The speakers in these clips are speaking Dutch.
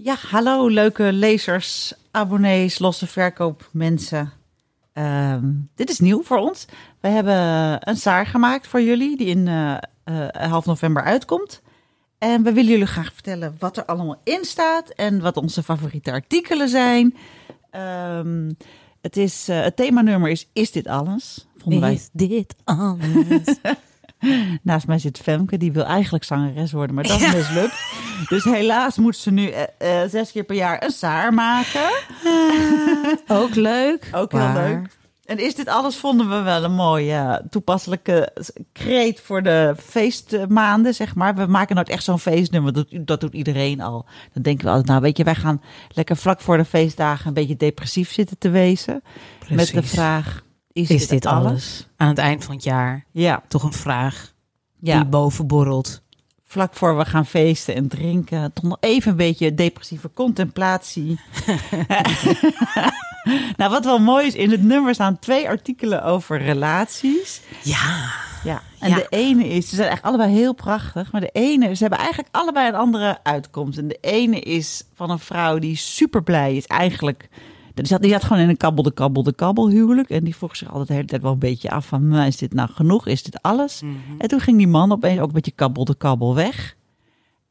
Ja, hallo leuke lezers, abonnees, losse verkoopmensen. Ehm dit is nieuw voor ons. We hebben een saar gemaakt voor jullie die in eh, eh, half november uitkomt. En we willen jullie graag vertellen wat er allemaal in staat en wat onze favoriete artikelen zijn. Ehm, het, is, eh, het themanummer is Is dit alles? Vonden wij Is dit alles? Naast mij zit Femke, die wil eigenlijk zangeres worden, maar dat is mislukt. Dus helaas moet ze nu eh, eh, zes keer per jaar een saar maken. Ook leuk. Ook heel maar- leuk. En is dit alles, vonden we wel een mooie toepasselijke kreet voor de feestmaanden, zeg maar. We maken nooit echt zo'n feestnummer, dat, doet- dat doet iedereen al. Dan denken we altijd, nou weet je, wij gaan lekker vlak voor de feestdagen een beetje depressief zitten te wezen. Met de Precies. vraag, is, Is dit alles? Aan het eind van het jaar Ja, toch een vraag ja. die boven borrelt. vlak voor we gaan feesten en drinken, toch nog even een beetje depressieve contemplatie. nou, wat wel mooi is, in het nummer staan twee artikelen over relaties. Ja. Ja, en Ja. de ene is, ze zijn echt allebei heel prachtig, maar de ene, ze hebben eigenlijk allebei een andere uitkomst. En de ene is van een vrouw die super blij is, eigenlijk. Die zat, die zat gewoon in een kabbel de kabbel de kabbel huwelijk. En die vroeg zich altijd de hele tijd wel een beetje af van, is dit nou genoeg? Is dit alles? En toen ging die man opeens ook een beetje kabbel de kabbel weg.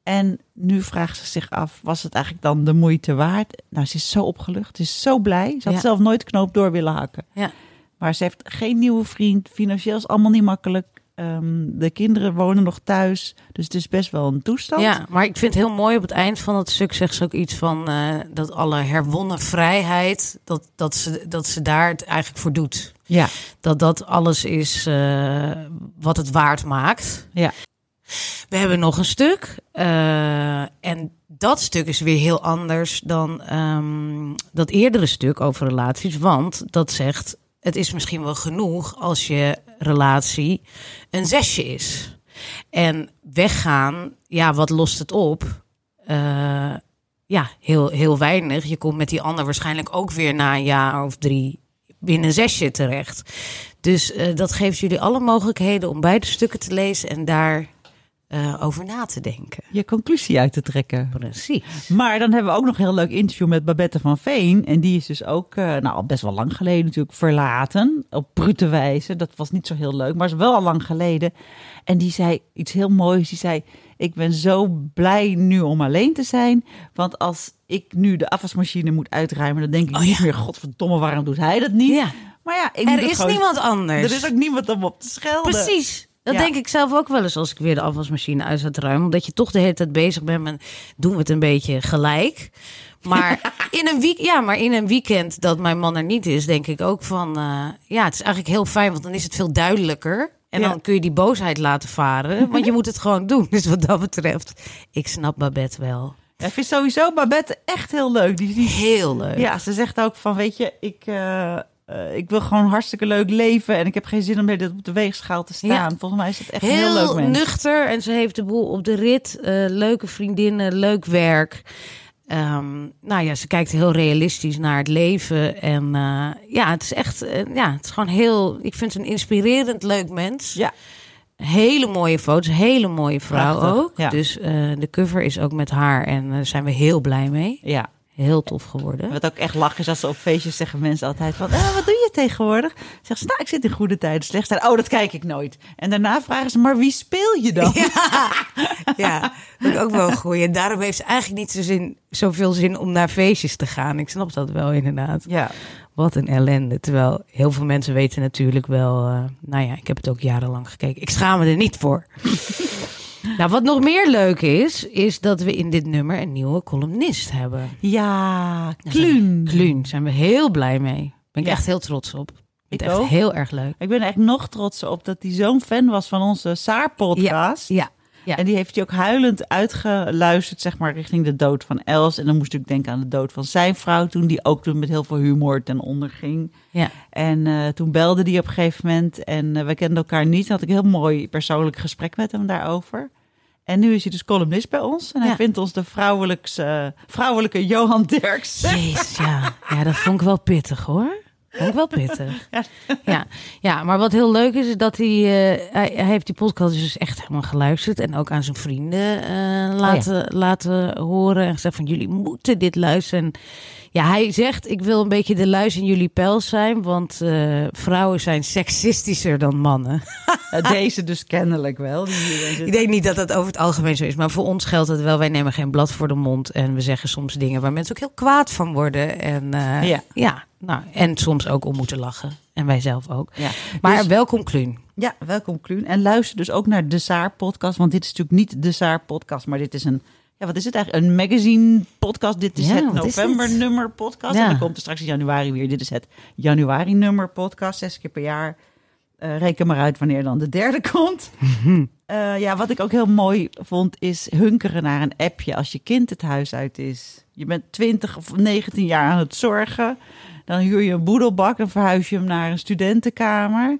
En nu vraagt ze zich af, was het eigenlijk dan de moeite waard? Nou, ze is zo opgelucht, ze is zo blij. Ze had Ja. zelf nooit knoop door willen hakken. Ja. Maar ze heeft geen nieuwe vriend. Financieel is allemaal niet makkelijk. Ehm, de kinderen wonen nog thuis. Dus het is best wel een toestand. ja, maar ik vind het heel mooi op het eind van het stuk zegt ze ook iets van eh, dat alle herwonnen vrijheid, dat, dat, ze, dat ze daar het eigenlijk voor doet. Ja. Dat dat alles is eh, wat het waard maakt. Ja. We hebben nog een stuk. eh, en dat stuk is weer heel anders dan ehm, dat eerdere stuk over relaties. Want dat zegt, het is misschien wel genoeg als je relatie een zesje is. En weggaan, ja, wat lost het op? Eh, ja, heel, heel weinig. Je komt met die ander waarschijnlijk ook weer na een jaar of drie binnen een zesje terecht. Dus eh, dat geeft jullie alle mogelijkheden om beide stukken te lezen en daar eh, over na te denken. Je conclusie uit te trekken. Precies. Maar dan hebben we ook nog een heel leuk interview met Babette van Veen. En die is dus ook, eh, nou al best wel lang geleden natuurlijk, verlaten. Op brute wijze. Dat was niet zo heel leuk, maar is wel al lang geleden. En die zei iets heel moois. Die zei, ik ben zo blij nu om alleen te zijn. Want als ik nu de afwasmachine moet uitruimen, dan denk ik Oh, niet ja. meer, godverdomme, waarom doet hij dat niet? Ja. Maar ja, ik Er is gewoon- niemand anders. Er is ook niemand om op te schelden. Precies. Dat Ja. denk ik zelf ook wel eens als ik weer de afwasmachine uit zou ruimen. Omdat je toch de hele tijd bezig bent met doen we het een beetje gelijk. Maar in een week, ja, maar in een weekend dat mijn man er niet is, denk ik ook van eh, ja, het is eigenlijk heel fijn, want dan is het veel duidelijker. En Ja. dan kun je die boosheid laten varen, want je moet het gewoon doen. Dus wat dat betreft, ik snap Babette wel. Ja, ik vind sowieso Babette echt heel leuk. Die, die, Heel leuk. ja, ze zegt ook van, weet je, ik, eh, eh, ik wil gewoon hartstikke leuk leven. En ik heb geen zin om dit op de weegschaal te staan. Ja. Volgens mij is het echt Heel, heel leuk mens. nuchter en ze heeft de boel op de rit. eh, leuke vriendinnen, leuk werk. Ehm, nou ja, ze kijkt heel realistisch naar het leven. En eh, ja, het is echt, ja, het is gewoon heel, ik vind ze een inspirerend leuk mens. Ja, Hele mooie foto's, hele mooie vrouw Prachtig, ook. ja. Dus de cover is ook met haar en daar zijn we heel blij mee. ja. Heel tof geworden. Wat ook echt lachen is als ze op feestjes zeggen mensen altijd van, eh, wat doe je tegenwoordig? Zeggen ze, nou, ik zit in goede tijden, slechte tijden. Oh, dat kijk ik nooit. En daarna vragen ze, maar wie speel je dan? Ja, dat is ook wel goed. En daarom heeft ze eigenlijk niet zo zin, zoveel zin om naar feestjes te gaan. Ik snap dat wel inderdaad. Ja. Wat een ellende. Terwijl heel veel mensen weten natuurlijk wel... eh, nou ja, ik heb het ook jarenlang gekeken. Ik schaam me er niet voor. Nou, wat nog meer leuk is... is dat we in dit nummer een nieuwe columnist hebben. Ja, Kluun. Kluun, zijn we heel blij mee. Ben ik Ja. echt heel trots op. Ik echt ook. heel erg leuk. Ik ben echt nog trots op dat hij zo'n fan was van onze Saar-podcast. Ja, Ja. En die heeft hij ook huilend uitgeluisterd, zeg maar, richting de dood van Els. En dan moest ik denken aan de dood van zijn vrouw toen, die ook toen met heel veel humor ten onder ging. Ja. En eh, toen belde die op een gegeven moment en eh, we kenden elkaar niet. Had ik een heel mooi persoonlijk gesprek met hem daarover. En nu is hij dus columnist bij ons. En hij Ja. vindt ons de vrouwelijkse, vrouwelijke Johan Derks. Jezus, ja. ja, dat vond ik wel pittig hoor. Ik wel pittig. Ja, ja maar wat heel leuk is, is dat hij, eh, hij, hij heeft die podcast dus echt helemaal geluisterd. En ook aan zijn vrienden eh, laten, laten horen. En gezegd van, jullie moeten dit luisteren. En ja, hij zegt, ik wil een beetje de luis in jullie pels zijn. Want eh, vrouwen zijn seksistischer dan mannen. Deze dus kennelijk wel. Die. Ik denk niet dat dat over het algemeen zo is, maar voor ons geldt het wel. Wij nemen geen blad voor de mond en we zeggen soms dingen waar mensen ook heel kwaad van worden. En eh, Ja. ja. nou, en soms ook om moeten lachen. En wij zelf ook. Ja. Maar Dus- welkom, Kluun. Ja, welkom Kluun. En luister dus ook naar de Saar podcast. Want dit is natuurlijk niet de Saar podcast, maar dit is een... Ja, wat is het eigenlijk? Een magazine podcast. Dit is Ja, het is november nummer podcast. Ja. En dan komt er straks in januari weer. Dit is het januari nummer podcast. Zes keer per jaar. Eh, reken maar uit wanneer dan de derde komt. Eh, ja, wat ik ook heel mooi vond is hunkeren naar een appje als je kind het huis uit is. Je bent 20 of 19 jaar aan het zorgen. Dan huur je een boedelbak, dan verhuis je hem naar een studentenkamer.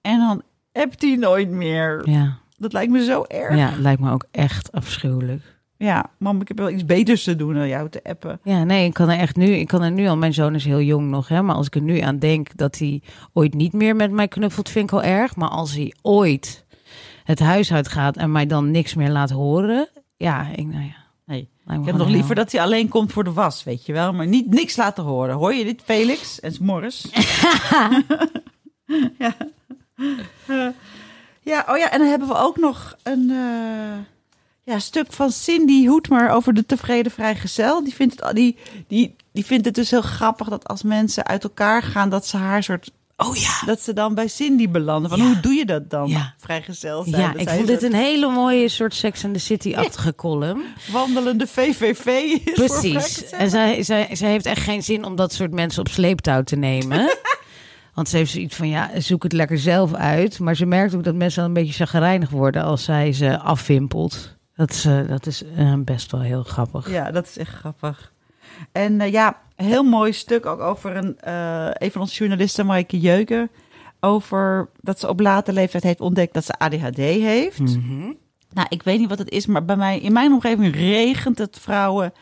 En dan appt hij nooit meer. Ja. Dat lijkt me zo erg. ja, lijkt me ook echt afschuwelijk. Ja, mam, ik heb wel iets beters te doen dan jou te appen. Ja, nee, ik kan er echt nu, ik kan er nu al, mijn zoon is heel jong nog, hè, maar als ik er nu aan denk dat hij ooit niet meer met mij knuffelt, vind ik al erg. Maar als hij ooit het huis uitgaat en mij dan niks meer laat horen, ja, ik, nou ja. Nee. Ik heb nog heel- liever dat hij alleen komt voor de was, weet je wel. Maar niet niks laten horen. Hoor je dit, Felix en Morris? ja. Ja, oh ja, en dan hebben we ook nog een eh, ja, stuk van Cindy Hoetmer over de tevreden vrijgezel. Die vindt, het, die, die, die vindt het dus heel grappig dat als mensen uit elkaar gaan, dat ze haar soort... Oh ja. Dat ze dan bij Cindy belanden. Van Ja. hoe doe je dat dan? Ja. Vrijgezel zijn. Ja, Dat ik vond dit een hele mooie soort Sex and the City-achtige column. wandelende VVV is Precies. En zij, zij, zij heeft echt geen zin om dat soort mensen op sleeptouw te nemen. Want ze heeft zoiets van, ja, zoek het lekker zelf uit. Maar ze merkt ook dat mensen dan een beetje chagrijnig worden als zij ze afwimpelt. Dat is, eh, dat is eh, best wel heel grappig. Ja, dat is echt grappig. En eh, ja, heel mooi stuk ook over een, een van onze journalisten, Maaike Jeuken. Over dat ze op late leeftijd heeft ontdekt dat ze ADHD heeft. Mhm. Nou, ik weet niet wat het is, maar bij mij, in mijn omgeving regent het vrouwen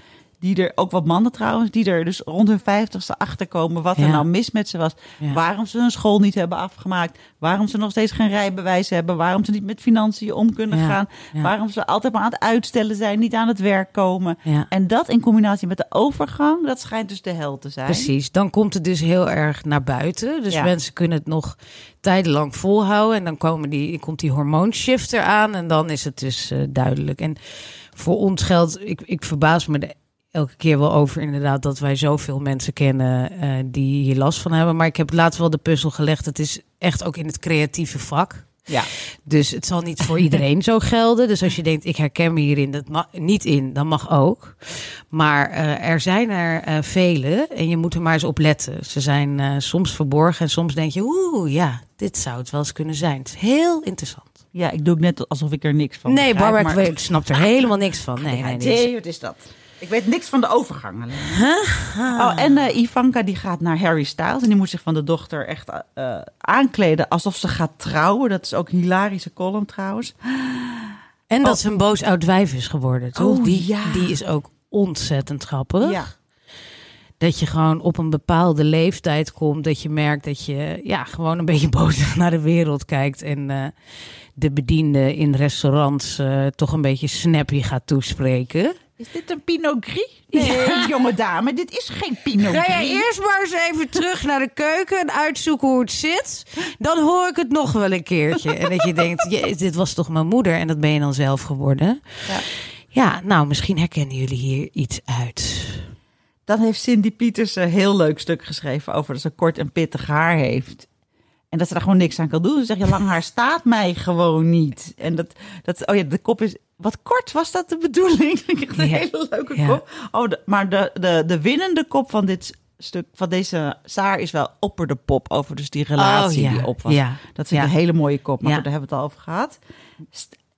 die er, ook wat mannen trouwens, die er dus rond hun vijftigste achterkomen wat er nou mis met ze was. Ja. Waarom ze hun school niet hebben afgemaakt. Waarom ze nog steeds geen rijbewijs hebben. Waarom ze niet met financiën om kunnen Ja. gaan. Waarom ze altijd maar aan het uitstellen zijn, niet aan het werk komen. En dat in combinatie met de overgang, dat schijnt dus de hel te zijn. Precies, dan komt het dus heel erg naar buiten. Dus mensen kunnen het nog tijdenlang volhouden. En dan komen die, komt die hormoonshifter aan. En dan is het dus eh, duidelijk. En voor ons geldt, ik, ik verbaas me er elke keer wel over inderdaad... dat wij zoveel mensen kennen eh, die hier last van hebben. Maar ik heb laatst wel de puzzel gelegd. Het is echt ook in het creatieve vak. Ja. Dus het zal niet voor iedereen zo gelden. Dus als je denkt, ik herken me hierin dat ma- niet in, dan mag ook. Maar eh, er zijn er eh, vele en je moet er maar eens op letten. Ze zijn soms verborgen en soms denk je, oeh, ja, dit zou het wel eens kunnen zijn. Het is heel interessant. ja, ik doe ook net alsof ik er niks van nee, begrijp, Barbara, maar- ik, snap er helemaal niks van. Nee, nee, nee. Wat is dat? Ik weet niks van de overgang alleen. Oh, en eh, Ivanka die gaat naar Harry Styles en die moet zich van de dochter echt eh, aankleden alsof ze gaat trouwen. Dat is ook een hilarische column trouwens. En dat ze een boos oud wijf is geworden, toch? Oh, die, ja. die is ook ontzettend grappig. Ja. Dat je gewoon op een bepaalde leeftijd komt. Dat je merkt dat je ja, gewoon een beetje boos naar de wereld kijkt. En eh, de bediende in restaurants eh, toch een beetje snappy gaat toespreken. Is dit een Pinot Gris? Nee, jonge dame, dit is geen Pinot Ga Gris. jij eerst maar eens even terug naar de keuken en uitzoeken hoe het zit. Dan hoor ik het nog wel een keertje. En dat je denkt, "Jee, dit was toch mijn moeder en dat ben je dan zelf geworden. Ja. Ja, nou, misschien herkennen jullie hier iets uit. Dan heeft Cindy Pieters een heel leuk stuk geschreven over dat ze kort en pittig haar heeft. En dat ze daar gewoon niks aan kan doen. Ze zegt, je lang haar staat mij gewoon niet. En dat, dat, oh ja, de kop is wat kort. Was dat de bedoeling? Ik echt een Ja. hele leuke Ja. kop. Oh, de- maar de, de, de winnende kop van dit stuk, van deze Saar, is wel opper de pop. Over dus die relatie Oh, ja. die op was. Ja. Dat vind ik Ja. een hele mooie kop, maar goed, daar hebben we het al over gehad.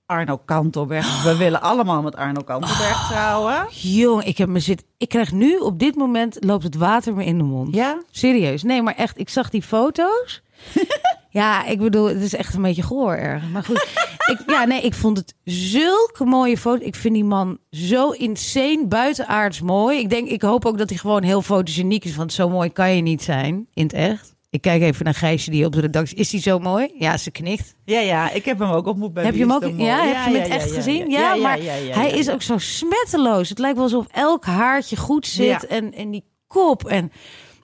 Arno Kantelberg. We willen allemaal met Arno Kantelberg trouwen. Jong, ik heb me zit. Ik krijg nu op dit moment loopt het water me in de mond. Ja? Serieus. Nee, maar echt, ik zag die foto's. ja, ik bedoel, het is echt een beetje goor erg. Maar goed, ik, ja, nee, ik vond het zulke mooie foto. Ik vind die man zo insane buitenaards mooi. Ik denk, ik hoop ook dat hij gewoon heel fotogeniek is, want zo mooi kan je niet zijn in het echt. Ik kijk even naar Gijsje die op de redactie. Is hij zo mooi? Ja, ze knikt. Ja, ja, ik heb hem ook ontmoet bij Heb je hem ook? Ja, heb je hem echt gezien? Ja, maar hij is ook zo smetteloos. Het lijkt wel alsof elk haartje goed zit Ja. en, en die kop en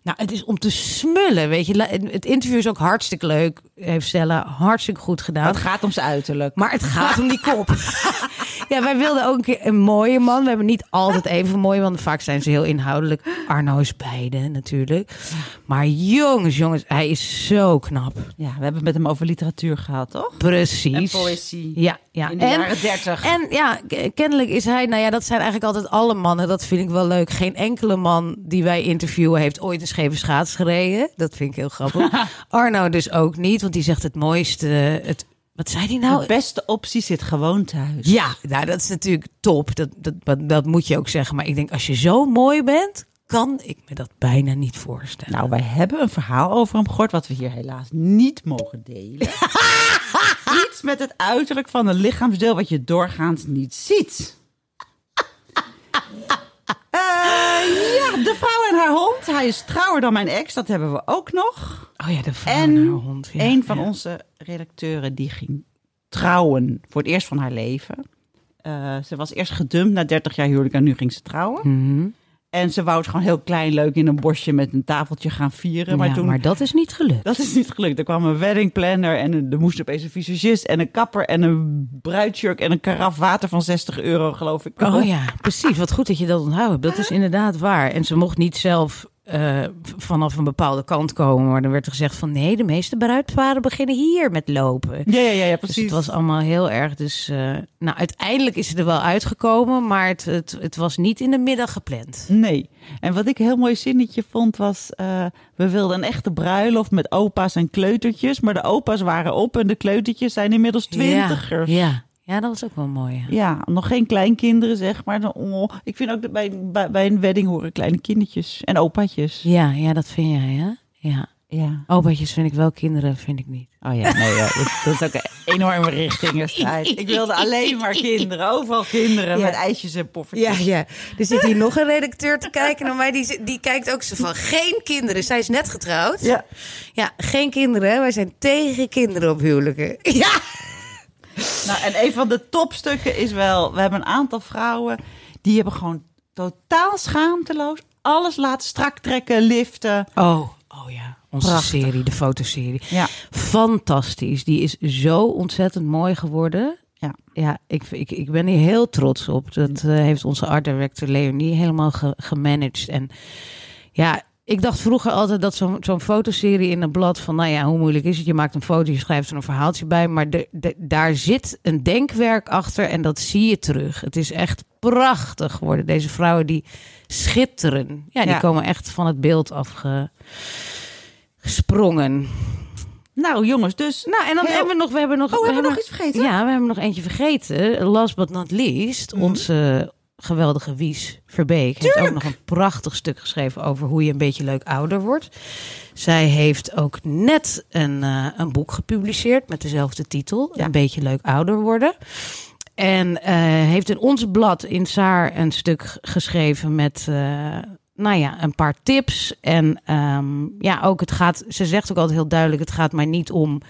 nou, het is om te smullen, weet je. Het interview is ook hartstikke leuk, heeft Stella hartstikke goed gedaan. Het gaat om zijn uiterlijk. Maar het gaat om die kop. ja, wij wilden ook een keer een mooie man. We hebben niet altijd even mooie mannen. Vaak zijn ze heel inhoudelijk. Arno is beide natuurlijk. Maar jongens, jongens, hij is zo knap. Ja, we hebben het met hem over literatuur gehad, toch? Precies. En poëzie. Ja, ja. In de jaren 30. En ja, kennelijk is hij, nou ja, dat zijn eigenlijk altijd alle mannen. Dat vind ik wel leuk. Geen enkele man die wij interviewen heeft ooit een scheve schaats gereden. Dat vind ik heel grappig. Arno dus ook niet, want die zegt het mooiste. Het, wat zei hij nou? de beste optie zit gewoon thuis. Ja, nou, dat is natuurlijk top. Dat, dat, dat, dat moet je ook zeggen. Maar ik denk, als je zo mooi bent, kan ik me dat bijna niet voorstellen. Nou, wij hebben een verhaal over hem gehoord, wat we hier helaas niet mogen delen. Iets met het uiterlijk van een lichaamsdeel wat je doorgaans niet ziet. Eh, ja, de vrouw en haar hond. Hij is trouwer dan mijn ex, dat hebben we ook nog. oh ja, de vrouw en, En haar hond. Ja, een van ja. onze redacteuren die ging trouwen voor het eerst van haar leven. Eh, ze was eerst gedumpt na 30 jaar huwelijk en nu ging ze trouwen. Mhm. En ze wou het gewoon heel klein leuk in een bosje met een tafeltje gaan vieren. Maar ja, toen maar dat is niet gelukt. dat is niet gelukt. Er kwam een wedding planner en een- er moest opeens een visagist en een kapper en een bruidsjurk en een karaf water van 60 euro, geloof ik. Oh ja, precies. Wat goed dat je dat onthoudt. Dat is inderdaad waar. En ze mocht niet zelf eh, vanaf een bepaalde kant komen. Maar dan werd er gezegd van nee, de meeste bruidsparen beginnen hier met lopen. Ja, ja, ja, ja Dus precies. het was allemaal heel erg. Dus eh, nou, uiteindelijk is het er wel uitgekomen, maar het, het, het was niet in de middag gepland. Nee. En wat ik een heel mooi zinnetje vond was... eh, we wilden een echte bruiloft met opa's en kleutertjes. Maar de opa's waren op en de kleutertjes zijn inmiddels twintigers. Ja, ja. Ja, dat was ook wel mooi. ja. Ja, nog geen kleinkinderen, zeg maar. Dan- Oh, ik vind ook dat bij, bij, bij een wedding horen kleine kindertjes en opaatjes. Ja, ja, dat vind jij, hè? Ja. Ja. Opaatjes vind ik wel, kinderen vind ik niet. Oh ja, nee, ja, dat, is ook een enorme richtingenstrijd. Ik wilde alleen maar kinderen, overal kinderen Ja. met ijsjes en poffertjes. ja. Er zit hier nog een redacteur te kijken naar mij. Die, die kijkt ook zo van, geen kinderen. Zij is net getrouwd. Ja. Ja, geen kinderen. Wij zijn tegen kinderen op huwelijken. Ja. Nou, en een van de topstukken is wel... We hebben een aantal vrouwen die hebben gewoon totaal schaamteloos... alles laten strak trekken, liften. Oh, oh ja. Onze Prachtig. serie, de fotoserie. Ja. Fantastisch. Die is zo ontzettend mooi geworden. Ja. Ja, ik, ik, ik ben hier heel trots op. Dat eh, heeft onze art director Leonie helemaal ge- gemanaged. En ja, ik dacht vroeger altijd dat zo'n zo'n fotoserie in een blad van, nou ja, hoe moeilijk is het? Je maakt een foto, je schrijft er een verhaaltje bij. Maar de, de- daar zit een denkwerk achter en dat zie je terug. Het is echt prachtig geworden. Deze vrouwen die schitteren. Ja, die Ja. komen echt van het beeld afge gesprongen. Nou, jongens, dus... Nou, en dan Heel- hebben we nog... We hebben nog, Oh, we hebben hebben- nog iets vergeten? Ja, we hebben nog eentje vergeten. Last but not least, Mhm. onze geweldige Wies Verbeek... heeft ook nog een prachtig stuk geschreven over hoe je een beetje leuk ouder wordt. Zij heeft ook net een, eh, een boek gepubliceerd met dezelfde titel. Ja. Een beetje leuk ouder worden. En eh, heeft in ons blad in Saar een stuk geschreven met, eh, nou ja, een paar tips. En ehm, ja, ook het gaat, ze zegt ook altijd heel duidelijk, het gaat mij niet om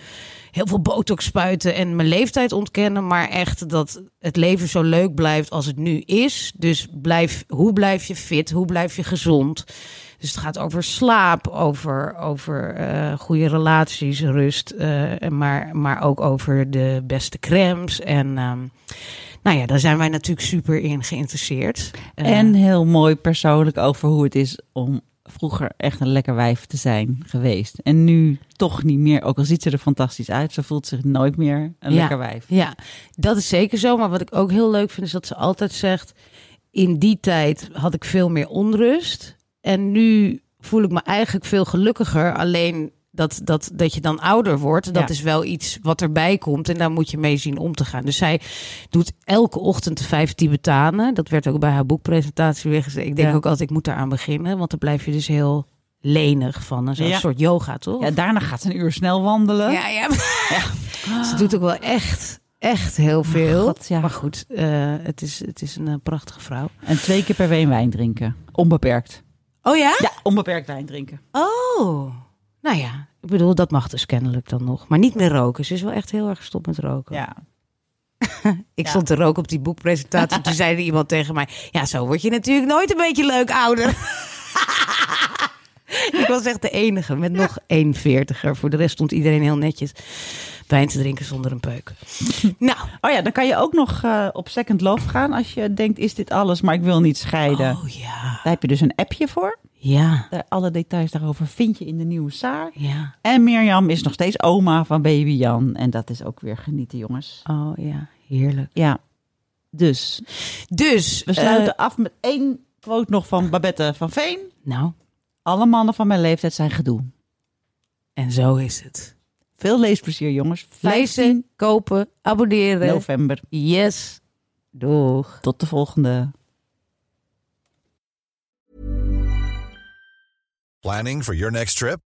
heel veel botox spuiten en mijn leeftijd ontkennen, maar echt dat het leven zo leuk blijft als het nu is. Dus blijf, hoe blijf je fit? Hoe blijf je gezond? Dus het gaat over slaap, over, over eh, goede relaties, rust, eh, maar, maar ook over de beste crèmes. En ehm, nou ja, daar zijn wij natuurlijk super in geïnteresseerd. Eh, En heel mooi persoonlijk over hoe het is om vroeger echt een lekker wijf te zijn geweest. En nu toch niet meer, ook al ziet ze er fantastisch uit, ze voelt zich nooit meer een Ja. lekker wijf. Ja, dat is zeker zo. Maar wat ik ook heel leuk vind, is dat ze altijd zegt: in die tijd had ik veel meer onrust. En nu voel ik me eigenlijk veel gelukkiger. Alleen Dat, dat, dat je dan ouder wordt, dat Ja. is wel iets wat erbij komt. En daar moet je mee zien om te gaan. Dus zij doet elke ochtend vijf Tibetanen. Dat werd ook bij haar boekpresentatie weer gezegd. Ik denk Ja. ook altijd, ik moet daaraan beginnen. Want dan blijf je dus heel lenig van. Een soort- Ja. soort yoga, toch? Ja, daarna gaat ze een uur snel wandelen. Ja, ja. Ze doet ook wel echt, echt heel veel. God, ja. Maar goed, eh, het, is, het is een eh, prachtige vrouw. En twee keer per week wijn drinken. Onbeperkt. Oh ja? Ja, onbeperkt wijn drinken. Oh. Nou ja, ik bedoel, dat mag dus kennelijk dan nog. Maar niet meer roken. Ze is wel echt heel erg gestopt met roken. Ja. Ik Ja. stond te roken op die boekpresentatie. Toen zei er iemand tegen mij... Ja, zo word je natuurlijk nooit een beetje leuk ouder. ik was echt de enige met nog één veertiger. Voor de rest stond iedereen heel netjes wijn te drinken zonder een peuk. nou, Oh ja, dan kan je ook nog eh, op Second Love gaan als je denkt, is dit alles, maar ik wil niet scheiden. oh ja. Daar heb je dus een appje voor. Ja, Daar, alle details daarover vind je in de nieuwe Saar. ja. En Mirjam is nog steeds oma van baby Jan. En dat is ook weer genieten, jongens. Oh ja, heerlijk. Ja, dus Dus, we sluiten eh, af met één quote nog van Babette van Veen. nou, Alle mannen van mijn leeftijd zijn gedoe. en zo is het. Veel leesplezier, jongens. 15 Lezen, kopen, abonneren. november. Yes. Doeg. Tot de volgende. Planning for your next trip?